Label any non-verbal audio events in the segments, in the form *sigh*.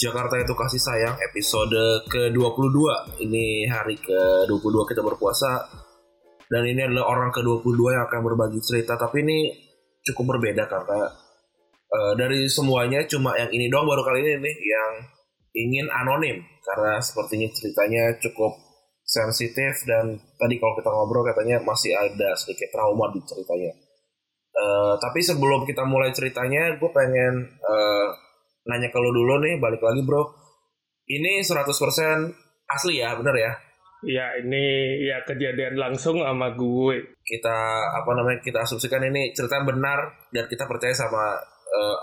Jakarta itu kasih sayang episode ke-22. Ini hari ke-22 kita berpuasa. Dan ini adalah orang ke-22 yang akan berbagi cerita. Tapi ini cukup berbeda karena uh, Dari semuanya cuma yang ini doang baru kali ini nih Yang ingin anonim. Karena sepertinya ceritanya cukup sensitif Dan tadi kalau kita ngobrol katanya masih ada sedikit trauma di ceritanya. Uh, Tapi sebelum kita mulai ceritanya Gue pengen... Uh, nanya ke lu dulu nih, balik lagi bro. Ini 100% asli ya, bener ya? Ya ini ya kejadian langsung sama gue. Kita apa namanya kita asumsikan ini cerita benar dan kita percaya sama uh,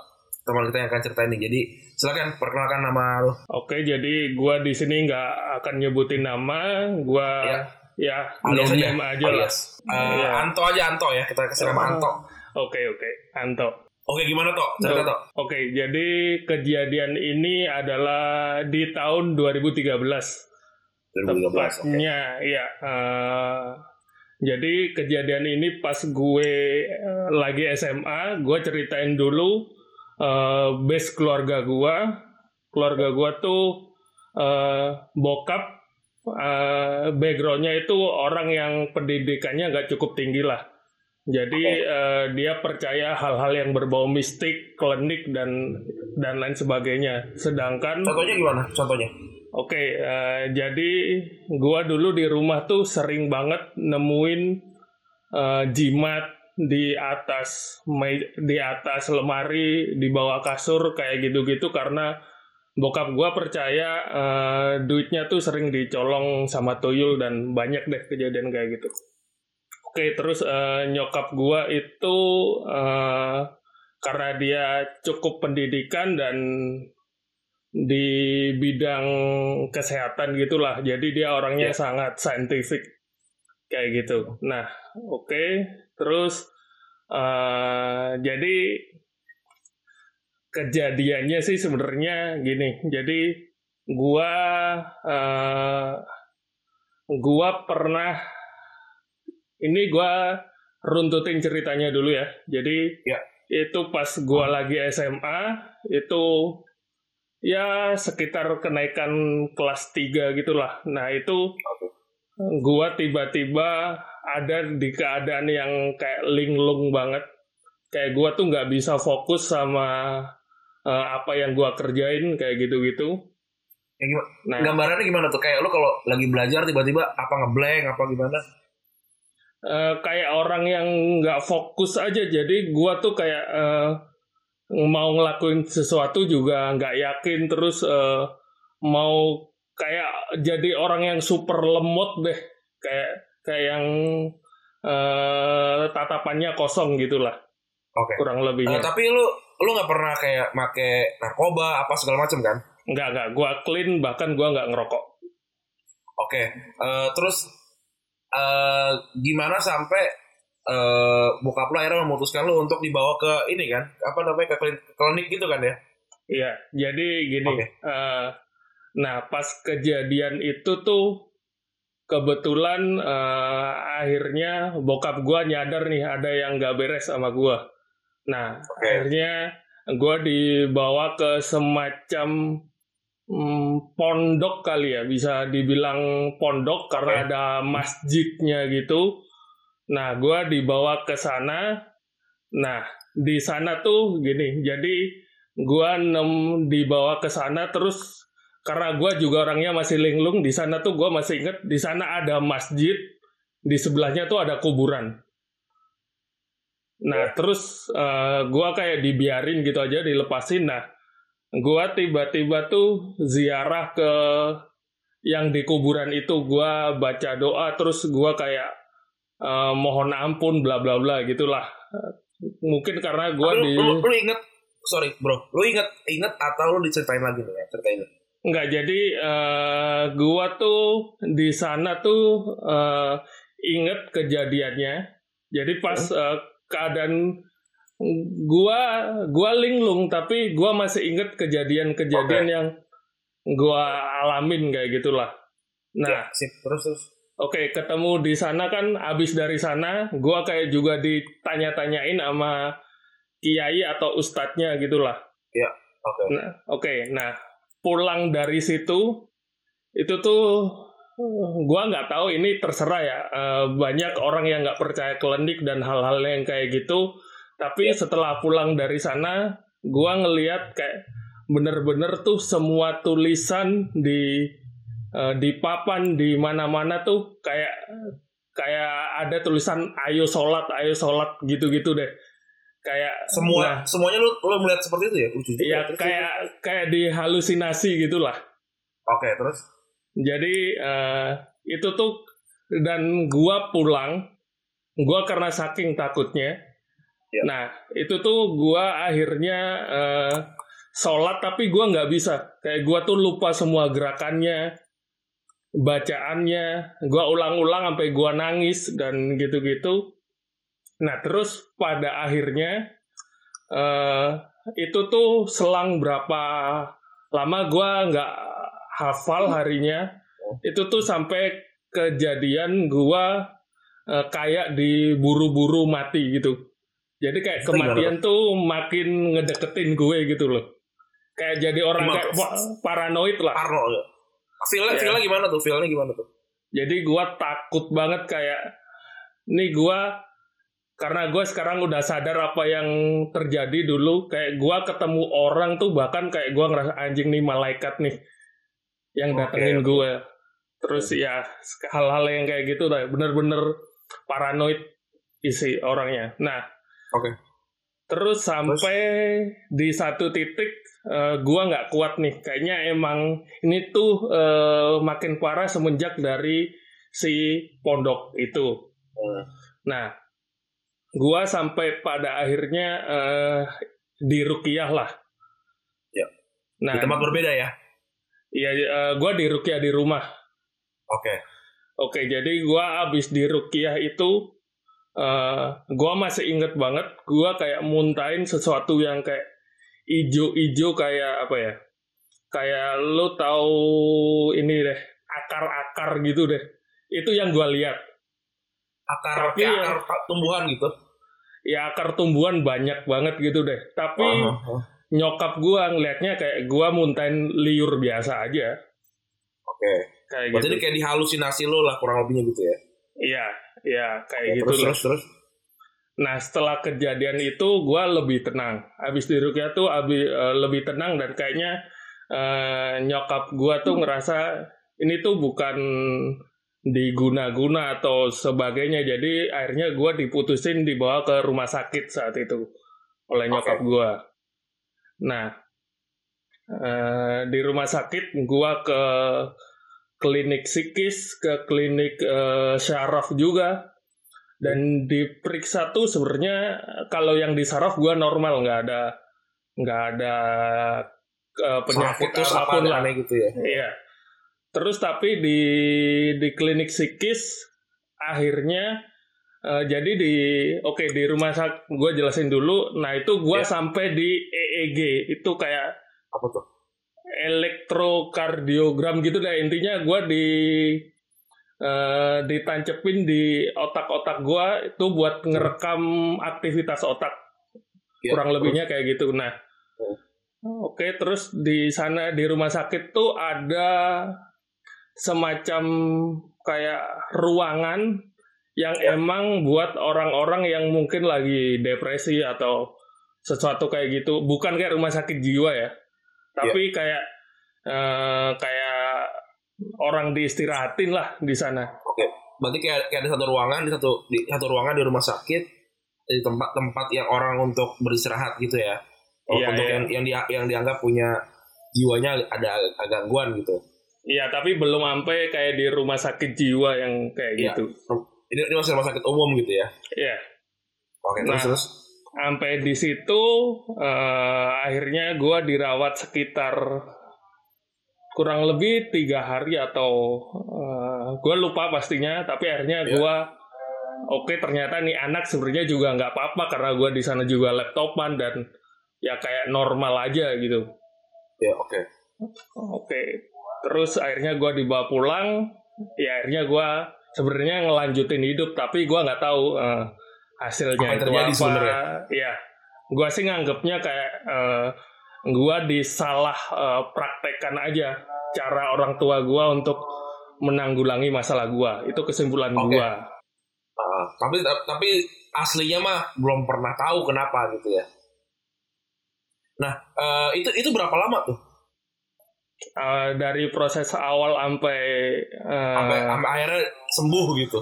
teman kita yang akan cerita ini. Jadi silakan perkenalkan nama lu. Oke, jadi gue di sini nggak akan nyebutin nama. Gue ya, ya alias aja, aja lah. Uh, ya. Anto aja Anto ya kita kasih nama Anto. Oke oke Anto. Oke, gimana toh? Cerita toh. Oke, jadi kejadian ini adalah di tahun 2013. 2013. Tepatnya, okay. ya. Uh, jadi kejadian ini pas gue uh, lagi SMA, gue ceritain dulu uh, base keluarga gue. Keluarga gue tuh uh, bokap, uh, backgroundnya itu orang yang pendidikannya gak cukup tinggi lah jadi okay. uh, eh, dia percaya hal-hal yang berbau mistik, klinik dan dan lain sebagainya. Sedangkan contohnya gimana? Contohnya? Oke, okay, uh, eh, jadi gua dulu di rumah tuh sering banget nemuin uh, jimat di atas di atas lemari, di bawah kasur kayak gitu-gitu karena bokap gua percaya uh, duitnya tuh sering dicolong sama tuyul dan banyak deh kejadian kayak gitu. Oke, terus uh, nyokap gua itu uh, karena dia cukup pendidikan dan di bidang kesehatan gitulah. Jadi dia orangnya yeah. sangat saintifik kayak gitu. Nah, oke. Okay. Terus uh, jadi kejadiannya sih sebenarnya gini. Jadi gua uh, gua pernah ini gue runtutin ceritanya dulu ya. Jadi ya. itu pas gue lagi SMA itu ya sekitar kenaikan kelas 3 gitulah. Nah itu gue tiba-tiba ada di keadaan yang kayak linglung banget. Kayak gue tuh nggak bisa fokus sama uh, apa yang gue kerjain kayak gitu-gitu. Ya, gimana? Nah, gambarannya gimana tuh? Kayak lo kalau lagi belajar tiba-tiba apa ngeblank apa gimana? Uh, kayak orang yang nggak fokus aja. Jadi gua tuh kayak uh, mau ngelakuin sesuatu juga nggak yakin. Terus uh, mau kayak jadi orang yang super lemot deh. Kayak kayak yang uh, tatapannya kosong gitulah. Oke. Okay. kurang lebihnya. Uh, tapi lu lu nggak pernah kayak make narkoba apa segala macam kan? Nggak nggak. Gua clean bahkan gua nggak ngerokok. Oke. Okay. uh, terus uh, gimana sampai uh, bokap lo akhirnya memutuskan lo untuk dibawa ke ini kan apa namanya ke klinik, klinik gitu kan ya iya jadi gini okay. uh, eh, nah pas kejadian itu tuh kebetulan uh, akhirnya bokap gua nyadar nih ada yang gak beres sama gua nah okay. akhirnya gua dibawa ke semacam hmm, pondok kali ya bisa dibilang pondok karena okay. ada masjidnya gitu. Nah, gue dibawa ke sana. Nah, di sana tuh gini, jadi gue nem dibawa ke sana terus karena gue juga orangnya masih linglung di sana tuh gue masih inget di sana ada masjid di sebelahnya tuh ada kuburan. Nah, terus uh, eh, gue kayak dibiarin gitu aja, dilepasin. Nah, gua tiba-tiba tuh ziarah ke yang di kuburan itu. Gue baca doa terus gue kayak uh, mohon ampun bla bla bla gitulah. Mungkin karena gue Lu, di lu, lu inget, sorry bro, lu inget inget atau lu diceritain lagi nih ya ceritain. nggak jadi uh, gue tuh di sana tuh uh, inget kejadiannya. Jadi pas uh, keadaan gua gua linglung tapi gua masih inget kejadian-kejadian Oke. yang gua alamin kayak gitulah. Nah, Ya, sip, terus terus. oke ketemu di sana kan abis dari sana gua kayak juga ditanya-tanyain sama kiai atau ustadznya gitulah. Oke. Nah, oke. Nah, pulang dari situ itu tuh gua nggak tahu ini terserah ya. Eh, banyak orang yang nggak percaya klinik dan hal-hal yang kayak gitu. Tapi setelah pulang dari sana, gua ngeliat kayak bener-bener tuh semua tulisan di eh, di papan di mana-mana tuh kayak kayak ada tulisan ayo sholat, ayo sholat gitu-gitu deh. Kayak Semua nah, semuanya lu lu melihat seperti itu ya? Lucu. Iya Terus, kayak kayak dihalusinasi gitulah. terus. Oke, terus. Jadi eh, itu tuh dan gua pulang, gua karena saking takutnya. Ya. Nah itu tuh gua akhirnya eh, sholat tapi gua nggak bisa. Kayak gua tuh lupa semua gerakannya, bacaannya. Gua ulang-ulang sampai gua nangis dan gitu-gitu. Nah terus pada akhirnya eh itu tuh selang berapa lama gua nggak hafal harinya itu tuh sampai kejadian gua eh, kayak diburu-buru mati gitu jadi kayak gimana, kematian tuh makin ngedeketin gue gitu loh kayak jadi orang Gimana kayak wah, paranoid lah Parno ya. Feelnya, Iya. feelnya gimana tuh? Feelnya gimana tuh? jadi gua takut banget kayak nih gua karena gue sekarang udah sadar apa yang terjadi dulu kayak gua ketemu orang tuh bahkan kayak gua ngerasa anjing nih malaikat nih yang datengin oke. gue terus ya hal-hal yang kayak gitu lah bener-bener paranoid isi orangnya nah Oke. terus sampai di satu titik eh, gua nggak kuat nih kayaknya emang ini tuh eh, makin parah semenjak dari si pondok itu Hmm. nah gua sampai pada akhirnya eh, di rukiah lah Ya. nah Di tempat berbeda ya? iya eh, gua di rukiah di rumah Oke. Oke, jadi gua abis di Rukiah itu, eh gua masih inget banget, gua kayak muntahin sesuatu yang kayak ijo-ijo kayak apa ya? Kayak lu tahu ini deh, akar-akar gitu deh. Itu yang gua lihat. Akar, Tapi ya- akar tumbuhan gitu. Ya akar tumbuhan banyak banget gitu deh. Tapi Uh-huh. nyokap gua ngelihatnya kayak gua muntahin liur biasa aja. Oke. Kayak Berarti gitu. kayak dihalusinasi lo lah kurang lebihnya gitu ya? Iya, iya kayak gitu terus, terus, terus. Nah setelah kejadian itu gue lebih tenang. Habis di Rukia tuh abi, eh, lebih tenang dan kayaknya eh, nyokap gue tuh ngerasa ini tuh bukan diguna-guna atau sebagainya. Jadi akhirnya gue diputusin dibawa ke rumah sakit saat itu oleh nyokap gue. Nah eh, di rumah sakit gue ke klinik psikis, ke klinik eh, syaraf juga dan diperiksa tuh sebenarnya kalau yang di saraf gua normal nggak ada nggak ada eh, penyakit apa pun lah gitu ya? iya terus tapi di di klinik psikis akhirnya eh, jadi di oke di rumah sakit gue jelasin dulu nah itu gua Ya. sampai di EEG itu kayak Apa tuh? Elektrokardiogram gitu deh intinya gue di eh, ditancepin di otak-otak gue itu buat ngerekam aktivitas otak. Ya, kurang lebihnya kayak gitu. Nah Oh. oke terus di sana di rumah sakit tuh ada semacam kayak ruangan yang Ya. emang buat orang-orang yang mungkin lagi depresi atau sesuatu kayak gitu. Bukan kayak rumah sakit jiwa ya. Tapi kayak eh, kayak orang diistirahatin lah di sana Oke. Berarti kayak, kayak ada satu ruangan di satu di satu ruangan di rumah sakit di tempat-tempat yang orang untuk beristirahat gitu ya. Iya, untuk iya. yang yang, dia- yang dianggap punya jiwanya ada gangguan gitu. Iya, tapi belum sampai kayak di rumah sakit jiwa yang kayak Iya. gitu. Ini, ini masih rumah sakit umum gitu ya. Iya. Oke, Nah. terus terus. Sampai di situ eh, akhirnya gua dirawat sekitar kurang lebih tiga hari atau gue lupa pastinya, tapi akhirnya Iya. gua oke ternyata nih anak sebenarnya juga nggak apa-apa karena gua di sana juga laptopan dan ya kayak normal aja gitu. Ya, oke. Oke. Terus akhirnya gua dibawa pulang. Ya akhirnya gua sebenarnya ngelanjutin hidup, tapi gua nggak tahu eh, hasilnya Apa itu apa. sebenarnya? Ya, gua sih nganggapnya kayak eh, gua disalah eh, praktekkan aja cara orang tua gua untuk menanggulangi masalah gua. Itu kesimpulan Oke. gua. Ah, tapi tapi aslinya mah belum pernah tahu kenapa gitu ya. Nah, eh, itu itu berapa lama tuh? Eh, dari proses awal sampai Sampai, sampai akhirnya sembuh gitu.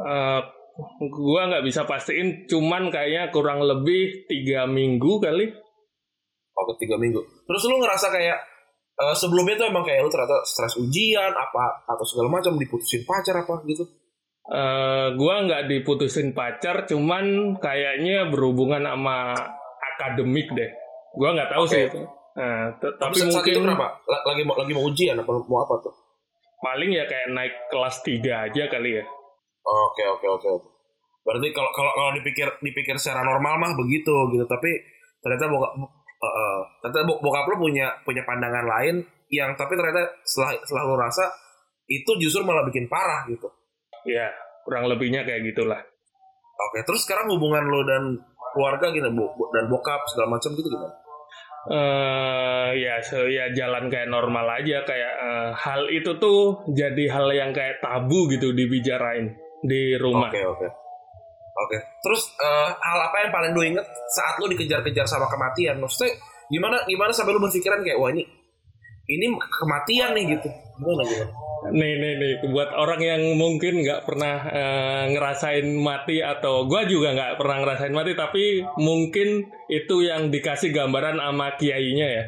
Eh, gua nggak bisa pastiin, cuman kayaknya kurang lebih tiga minggu kali. Oke, tiga minggu. Terus lu ngerasa kayak eh, sebelumnya tuh emang kayak lu ternyata stres ujian apa atau segala macam diputusin pacar apa gitu? Eh, gua nggak diputusin pacar, cuman kayaknya berhubungan sama akademik deh. Gua nggak tahu Oke. sih itu. Nah, Tapi saat mungkin itu kenapa? La- Lagi mau lagi mau ujian apa mau apa tuh? paling ya kayak naik kelas 3 aja kali ya. Oke oke oke. oke. Berarti kalau kalau kalau dipikir dipikir secara normal mah begitu gitu, tapi ternyata ternyata bok- bokap lu punya punya pandangan lain yang tapi ternyata setelah setelah rasa itu justru malah bikin parah gitu. Ya, kurang lebihnya kayak gitulah. Oke, terus sekarang hubungan lu dan keluarga gitu dan bokap segala macam gitu gimana? eh ya so, ya jalan kayak normal aja kayak eh, hal itu tuh jadi hal yang kayak tabu gitu dibicarain di rumah. Oke oke. Oke. Terus eh, hal apa yang paling lu inget saat lu dikejar-kejar sama kematian? Maksudnya gimana gimana sampai lu berpikiran kayak wah ini ini kematian nih gitu. Gimana gimana? Nih nih nih buat orang yang mungkin nggak pernah eh, ngerasain mati atau gua juga nggak pernah ngerasain mati tapi mungkin itu yang dikasih gambaran sama kiainya ya.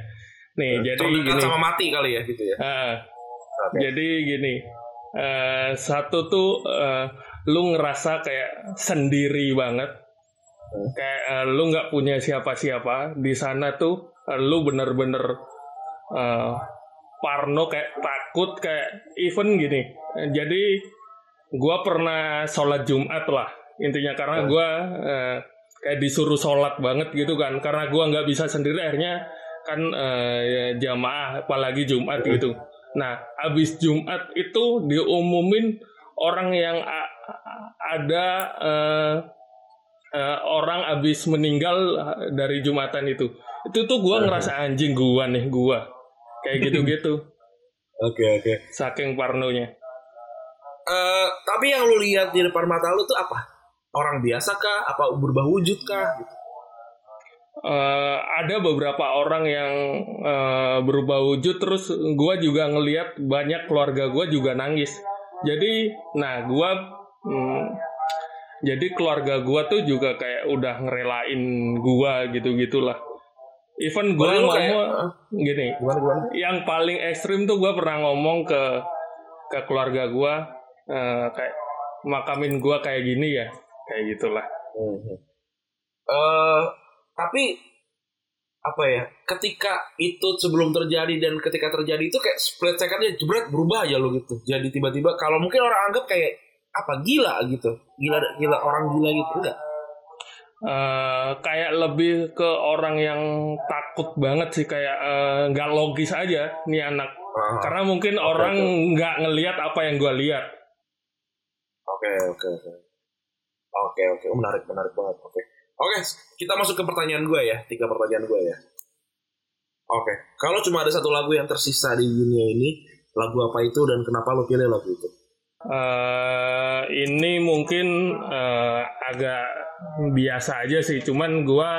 Nih jadi Terdekat gini. sama mati kali ya gitu ya. Ah, Oke. Jadi gini, eh, satu tuh eh, lu ngerasa kayak sendiri banget, kayak eh, lu nggak punya siapa-siapa. Di sana tuh, eh, lu bener-bener eh, parno kayak takut kayak even gini. Jadi gua pernah sholat Jumat lah. Intinya karena gua eh, kayak disuruh sholat banget gitu kan. Karena gua nggak bisa sendiri akhirnya kan eh, ya, jamaah apalagi Jumat gitu. Nah, habis Jumat itu diumumin orang yang ada eh, eh, orang habis meninggal eh, dari Jumatan itu. Itu tuh gua ngerasa anjing gua nih gua. Kayak *laughs* gitu-gitu. Oke oke. Saking parnonya. Eh, tapi yang lu lihat di depan mata lu tuh apa? Orang biasa kah? Apa berubah wujud kah? Gitu. Eh, ada beberapa orang yang eh, berubah wujud terus gua juga ngelihat banyak keluarga gua juga nangis jadi nah gua hmm, jadi keluarga gua tuh juga kayak udah ngerelain gua gitu gitulah even gua ngomong kayak- gini Gimana gimana? yang paling ekstrim tuh gua pernah ngomong ke ke keluarga gua eh, kayak makamin gua kayak gini ya kayak gitulah Mhm. Eh, tapi apa ya? Ketika itu sebelum terjadi dan ketika terjadi itu kayak split second aja jebret berubah aja lo gitu. Jadi tiba-tiba kalau mungkin orang anggap kayak apa gila gitu. Gila gila orang gila gitu enggak? Eh, kayak lebih ke orang yang takut banget sih kayak eh, nggak logis aja nih anak Ah, karena mungkin orang nggak ngelihat apa yang gue lihat Oke oke oke. Oke oke menarik menarik banget. Oke. Oke, kita masuk ke pertanyaan gue ya. Tiga pertanyaan gue ya. Oke, kalau cuma ada satu lagu yang tersisa di dunia ini, lagu apa itu dan kenapa lo pilih lagu itu? Eh, ini mungkin eh, agak biasa aja sih cuman gue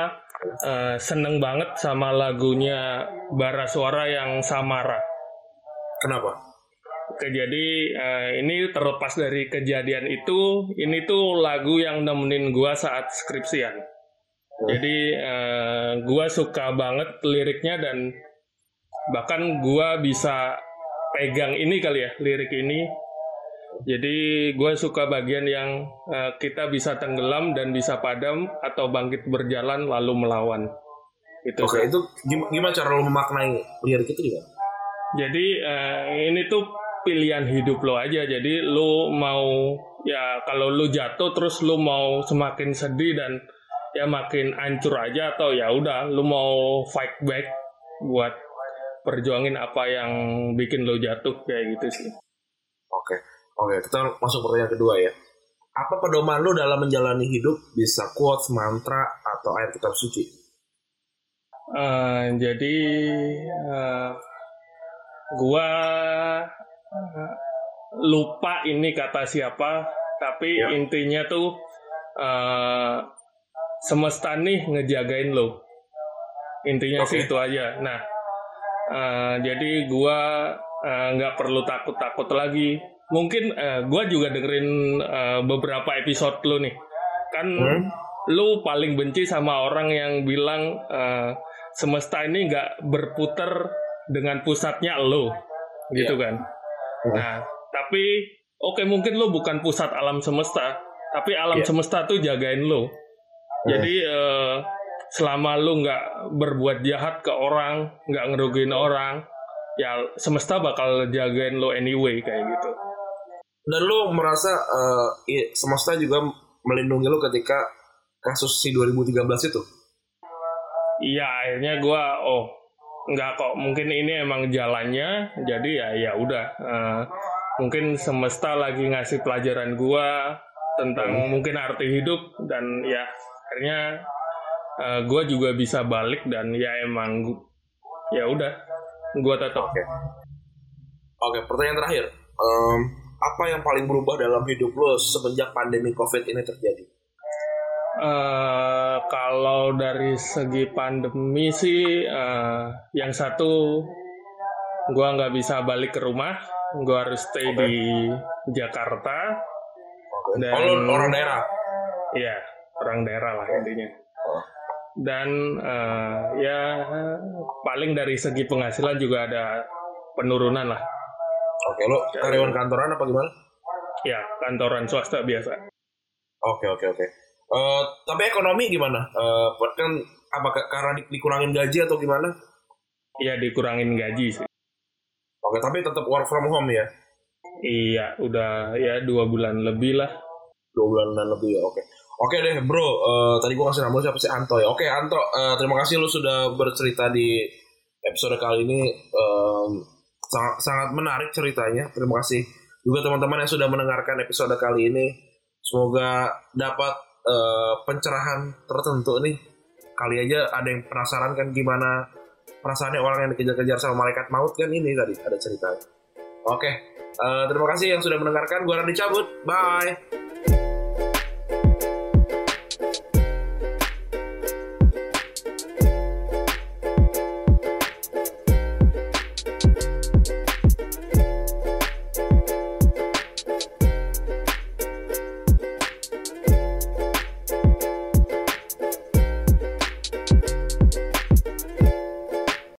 eh, seneng banget sama lagunya Bara Suara yang Samara Kenapa? Oke, jadi eh, ini terlepas dari kejadian itu, ini tuh lagu yang nemenin gua saat skripsian. Jadi eh, gua suka banget liriknya dan bahkan gua bisa pegang ini kali ya lirik ini. Jadi gue suka bagian yang uh, kita bisa tenggelam dan bisa padam atau bangkit berjalan lalu melawan. Itu Oke, itu gimana cara lo memaknai lirik itu gimana? Jadi uh, ini tuh pilihan hidup lo aja. Jadi lo mau ya kalau lo jatuh terus lo mau semakin sedih dan ya makin hancur aja atau ya udah lo mau fight back buat perjuangin apa yang bikin lo jatuh kayak gitu sih. Oke, kita masuk pertanyaan kedua ya. Apa pedoman lo dalam menjalani hidup bisa quotes, mantra atau ayat kitab suci? Uh, jadi uh, gua uh, lupa ini kata siapa, tapi ya. intinya tuh uh, semesta nih ngejagain lo. Intinya okay. sih itu aja. Nah, Uh, jadi gua nggak uh, perlu takut-takut lagi. Mungkin uh, gua juga dengerin uh, beberapa episode lu nih. Kan hmm? lu paling benci sama orang yang bilang uh, semesta ini nggak berputar dengan pusatnya lo, gitu yeah. kan. Hmm. Nah, tapi oke okay, mungkin lu bukan pusat alam semesta, tapi alam yeah. semesta tuh jagain lo. Hmm. Jadi uh, selama lu nggak berbuat jahat ke orang, nggak ngerugiin orang, ya semesta bakal jagain lo anyway kayak gitu. Dan lu merasa uh, semesta juga melindungi lo ketika kasus si 2013 itu? Iya, akhirnya gue oh nggak kok mungkin ini emang jalannya jadi ya ya udah uh, mungkin semesta lagi ngasih pelajaran gue tentang hmm. mungkin arti hidup dan ya akhirnya uh, gue juga bisa balik dan ya emang ya udah gue tetap oke okay. oke okay, pertanyaan terakhir um, apa yang paling berubah dalam hidup lo semenjak pandemi covid ini terjadi uh, kalau dari segi pandemi sih uh, yang satu gue nggak bisa balik ke rumah gue harus stay okay. di Jakarta okay. dan oh, orang daerah Iya, orang daerah lah intinya. Oh dan uh, ya paling dari segi penghasilan juga ada penurunan lah. Oke, lo karyawan kantoran apa gimana? Ya, kantoran swasta biasa. Oke, oke, oke. Uh, tapi ekonomi gimana? Uh, kan apa karena di, dikurangin gaji atau gimana? Iya, dikurangin gaji sih. Oke, tapi tetap work from home ya? Iya, udah ya dua bulan lebih lah. Dua bulan dan lebih ya, oke. Oke deh bro, uh, tadi gue kasih nama siapa sih Anto ya. Oke Anto, uh, terima kasih lu sudah bercerita di episode kali ini. Um, sangat, sangat menarik ceritanya. Terima kasih juga teman-teman yang sudah mendengarkan episode kali ini. Semoga dapat uh, pencerahan tertentu nih. Kali aja ada yang penasaran kan gimana perasaannya orang yang dikejar-kejar sama malaikat maut kan ini tadi ada ceritanya. Oke, uh, terima kasih yang sudah mendengarkan. Gue Randy cabut. Bye.